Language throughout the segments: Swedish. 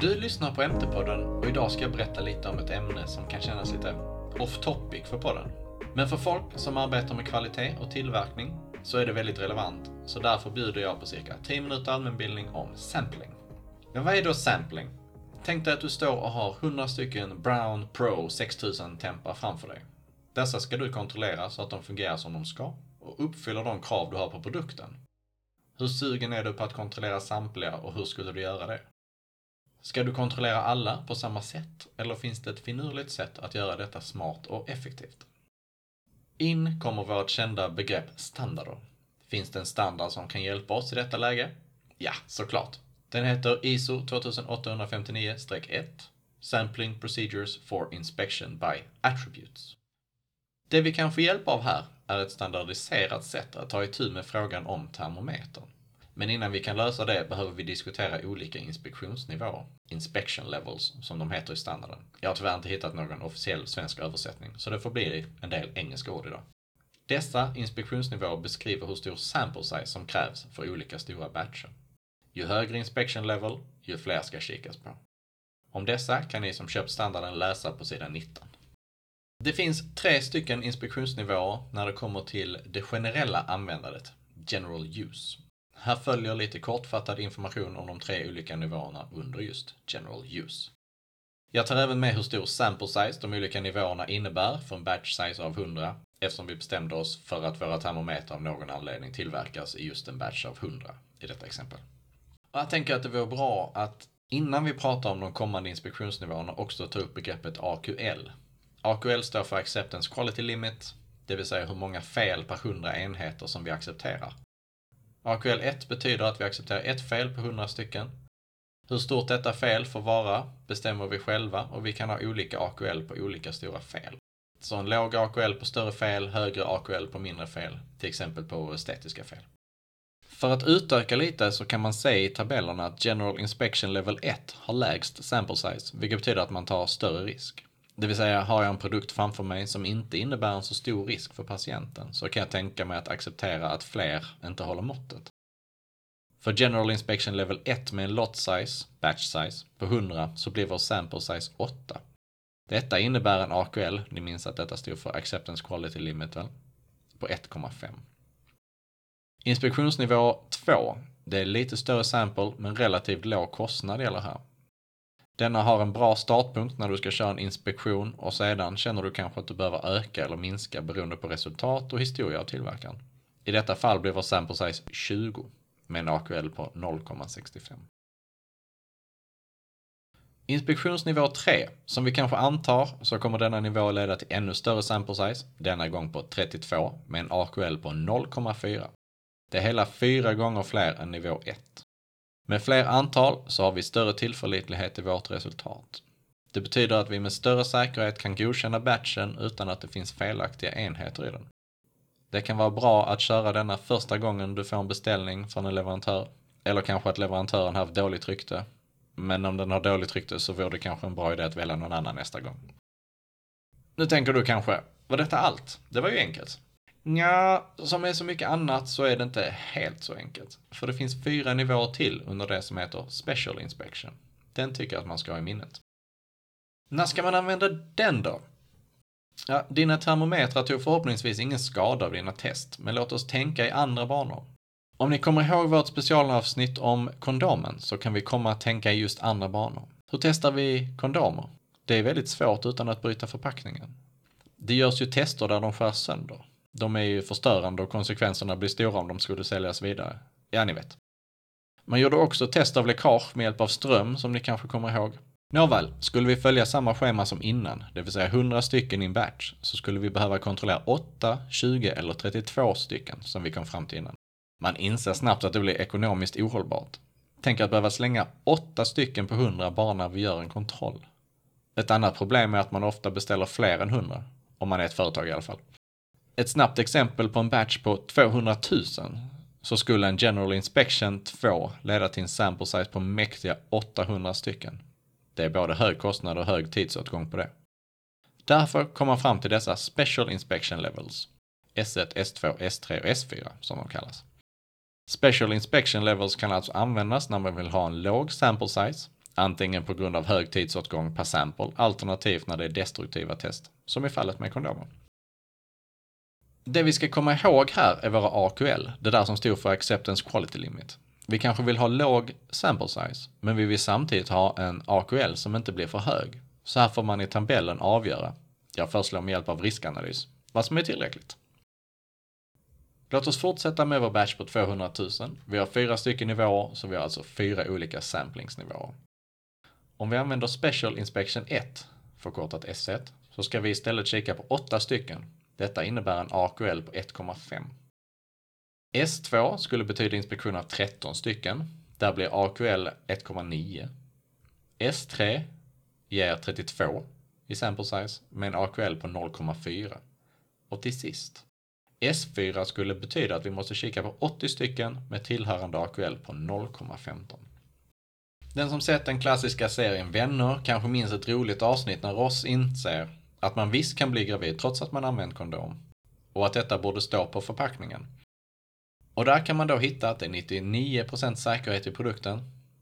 Du lyssnar på MT-podden och idag ska jag berätta lite om ett ämne som kan kännas lite off topic för podden. Men för folk som arbetar med kvalitet och tillverkning så är det väldigt relevant, så därför bjuder jag på cirka 10 minuter allmänbildning om sampling. Men vad är då sampling? Tänk dig att du står och har 100 stycken Brown Pro 6000 tempar framför dig. Dessa ska du kontrollera så att de fungerar som de ska och uppfyller de krav du har på produkten. Hur sugen är du på att kontrollera samtliga och hur skulle du göra det? Ska du kontrollera alla på samma sätt eller finns det ett finurligt sätt att göra detta smart och effektivt? In kommer vårt kända begrepp standarder. Finns det en standard som kan hjälpa oss i detta läge? Ja, såklart. Den heter ISO 2859-1 Sampling Procedures for Inspection by Attributes. Det vi kan få hjälp av här är ett standardiserat sätt att ta itu med frågan om termometern. Men innan vi kan lösa det behöver vi diskutera olika inspektionsnivåer. Inspection levels, som de heter i standarden. Jag har tyvärr inte hittat någon officiell svensk översättning, så det får bli en del engelska ord idag. Dessa inspektionsnivåer beskriver hur stor sample size som krävs för olika stora batcher. Ju högre inspection level, ju fler ska kikas på. Om dessa kan ni som köpt standarden läsa på sidan 19. Det finns tre stycken inspektionsnivåer när det kommer till det generella användandet, general use. Här följer lite kortfattad information om de tre olika nivåerna under just general use. Jag tar även med hur stor sample size de olika nivåerna innebär för en batch size av 100 eftersom vi bestämde oss för att våra termometrar av någon anledning tillverkas i just en batch av 100 i detta exempel. Och jag tänker att det vore bra att innan vi pratar om de kommande inspektionsnivåerna också ta upp begreppet AQL. AQL står för Acceptance Quality Limit, det vill säga hur många fel per 100 enheter som vi accepterar. AQL 1 betyder att vi accepterar ett fel på 100 stycken. Hur stort detta fel får vara bestämmer vi själva och vi kan ha olika AQL på olika stora fel. Så en låg AQL på större fel, högre AQL på mindre fel, till exempel på estetiska fel. För att utöka lite så kan man se i tabellerna att General Inspection Level 1 har lägst sample size, vilket betyder att man tar större risk. Det vill säga, har jag en produkt framför mig som inte innebär en så stor risk för patienten så kan jag tänka mig att acceptera att fler inte håller måttet. För General Inspection Level 1 med en lot size, batch size, på 100 så blir vår sample size 8. Detta innebär en AQL, ni minns att detta stod för Acceptance Quality Limit väl, på 1,5. Inspektionsnivå 2, det är lite större sample men relativt låg kostnad gäller här. Denna har en bra startpunkt när du ska köra en inspektion och sedan känner du kanske att du behöver öka eller minska beroende på resultat och historia av tillverkaren. I detta fall blir vår sample size 20 med en AQL på 0,65. Inspektionsnivå 3. Som vi kanske antar så kommer denna nivå leda till ännu större sample size, denna gång på 32 med en AQL på 0,4. Det är hela fyra gånger fler än nivå 1. Med fler antal så har vi större tillförlitlighet i vårt resultat. Det betyder att vi med större säkerhet kan godkänna batchen utan att det finns felaktiga enheter i den. Det kan vara bra att köra denna första gången du får en beställning från en leverantör. Eller kanske att leverantören har haft dåligt rykte. Men om den har dåligt rykte så vore det kanske en bra idé att välja någon annan nästa gång. Nu tänker du kanske, var detta allt? Det var ju enkelt. Ja, som med så mycket annat så är det inte helt så enkelt. För det finns fyra nivåer till under det som heter Special Inspection. Den tycker jag att man ska ha i minnet. När ska man använda den då? Ja, dina termometrar tog förhoppningsvis ingen skada av dina test, men låt oss tänka i andra banor. Om ni kommer ihåg vårt specialavsnitt om kondomen så kan vi komma att tänka i just andra banor. Hur testar vi kondomer? Det är väldigt svårt utan att bryta förpackningen. Det görs ju tester där de skärs sönder. De är ju förstörande och konsekvenserna blir stora om de skulle säljas vidare. Ja, ni vet. Man gjorde också test av läckage med hjälp av ström, som ni kanske kommer ihåg. Nåväl, skulle vi följa samma schema som innan, det vill säga 100 stycken i en batch, så skulle vi behöva kontrollera 8, 20 eller 32 stycken, som vi kom fram till innan. Man inser snabbt att det blir ekonomiskt ohållbart. Tänk att behöva slänga 8 stycken på 100 bara när vi gör en kontroll. Ett annat problem är att man ofta beställer fler än 100. Om man är ett företag i alla fall. Ett snabbt exempel på en batch på 200 000 så skulle en General Inspection 2 leda till en sample size på mäktiga 800 stycken. Det är både hög kostnad och hög tidsåtgång på det. Därför kom man fram till dessa Special Inspection Levels. S1, S2, S3 och S4 som de kallas. Special Inspection Levels kan alltså användas när man vill ha en låg sample size, Antingen på grund av hög tidsåtgång per sample, alternativt när det är destruktiva test, som i fallet med kondomer. Det vi ska komma ihåg här är våra AQL, det där som stod för Acceptance Quality Limit. Vi kanske vill ha låg sample size, men vi vill samtidigt ha en AQL som inte blir för hög. Så här får man i tabellen avgöra, jag föreslår med hjälp av riskanalys, vad som är tillräckligt. Låt oss fortsätta med vår batch på 200 000. Vi har fyra stycken nivåer, så vi har alltså fyra olika samplingsnivåer. Om vi använder Special Inspection 1, förkortat S1, så ska vi istället kika på åtta stycken. Detta innebär en AQL på 1,5. S2 skulle betyda inspektion av 13 stycken. Där blir AQL 1,9. S3 ger 32 i sample size med en AQL på 0,4. Och till sist, S4 skulle betyda att vi måste kika på 80 stycken med tillhörande AQL på 0,15. Den som sett den klassiska serien Vänner kanske minns ett roligt avsnitt när Ross inser att man visst kan bli gravid trots att man använt kondom. Och att detta borde stå på förpackningen. Och där kan man då hitta att det är 99% säkerhet i produkten.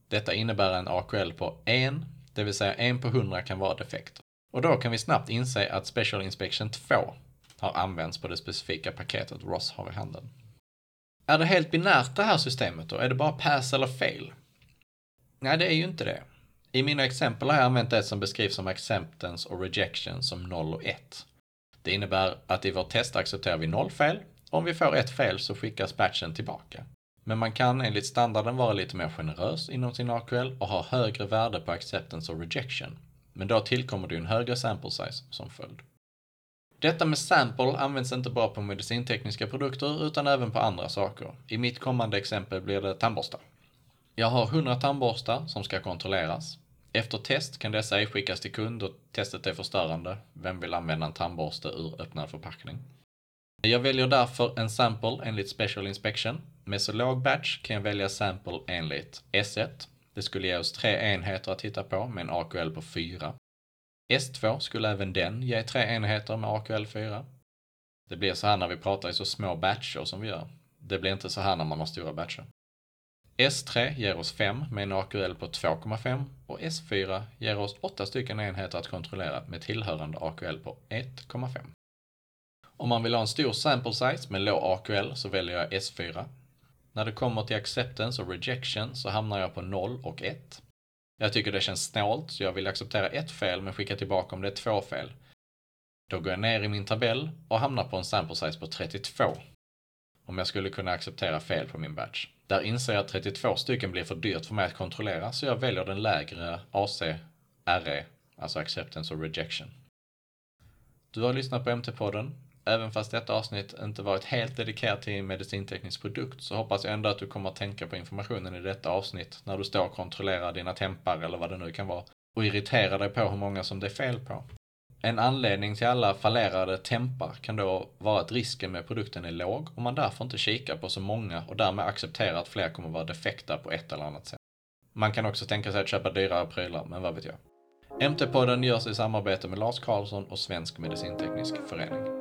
Detta innebär en AQL på 1, det vill säga 1 på 100 kan vara defekt. Och då kan vi snabbt inse att Special Inspection 2 har använts på det specifika paketet Ross har i handen. Är det helt binärt det här systemet då? Är det bara pass eller fail? Nej, det är ju inte det. I mina exempel har jag använt det som beskrivs som acceptance och rejection som 0 och 1. Det innebär att i vårt test accepterar vi 0 fel. Om vi får ett fel så skickas batchen tillbaka. Men man kan enligt standarden vara lite mer generös inom sin AQL och ha högre värde på acceptance och rejection. Men då tillkommer det ju en högre sample size som följd. Detta med sample används inte bara på medicintekniska produkter utan även på andra saker. I mitt kommande exempel blir det tandborstar. Jag har 100 tandborstar som ska kontrolleras. Efter test kan dessa ej skickas till kund och testet är förstörande. Vem vill använda en tandborste ur öppnad förpackning? Jag väljer därför en sample enligt Special Inspection. Med så låg batch kan jag välja sample enligt S1. Det skulle ge oss tre enheter att titta på med en AQL på 4. S2 skulle även den ge tre enheter med AQL 4. Det blir så här när vi pratar i så små batcher som vi gör. Det blir inte så här när man har stora batcher. S3 ger oss 5 med en AQL på 2,5 och S4 ger oss 8 stycken enheter att kontrollera med tillhörande AQL på 1,5. Om man vill ha en stor sample size med låg AQL så väljer jag S4. När det kommer till acceptance och rejection så hamnar jag på 0 och 1. Jag tycker det känns snålt, så jag vill acceptera ett fel men skicka tillbaka om det är två fel. Då går jag ner i min tabell och hamnar på en sample size på 32. Om jag skulle kunna acceptera fel på min batch. Där inser jag att 32 stycken blir för dyrt för mig att kontrollera, så jag väljer den lägre AC, RE, alltså acceptance och rejection. Du har lyssnat på MT-podden. Även fast detta avsnitt inte varit helt dedikerat till en medicinteknisk produkt så hoppas jag ändå att du kommer att tänka på informationen i detta avsnitt när du står och kontrollerar dina tempar eller vad det nu kan vara och irriterar dig på hur många som det är fel på. En anledning till alla fallerade tempar kan då vara att risken med produkten är låg och man därför inte kikar på så många och därmed accepterar att fler kommer vara defekta på ett eller annat sätt. Man kan också tänka sig att köpa dyrare prylar, men vad vet jag. MT-podden görs i samarbete med Lars Karlsson och Svensk Medicinteknisk Förening.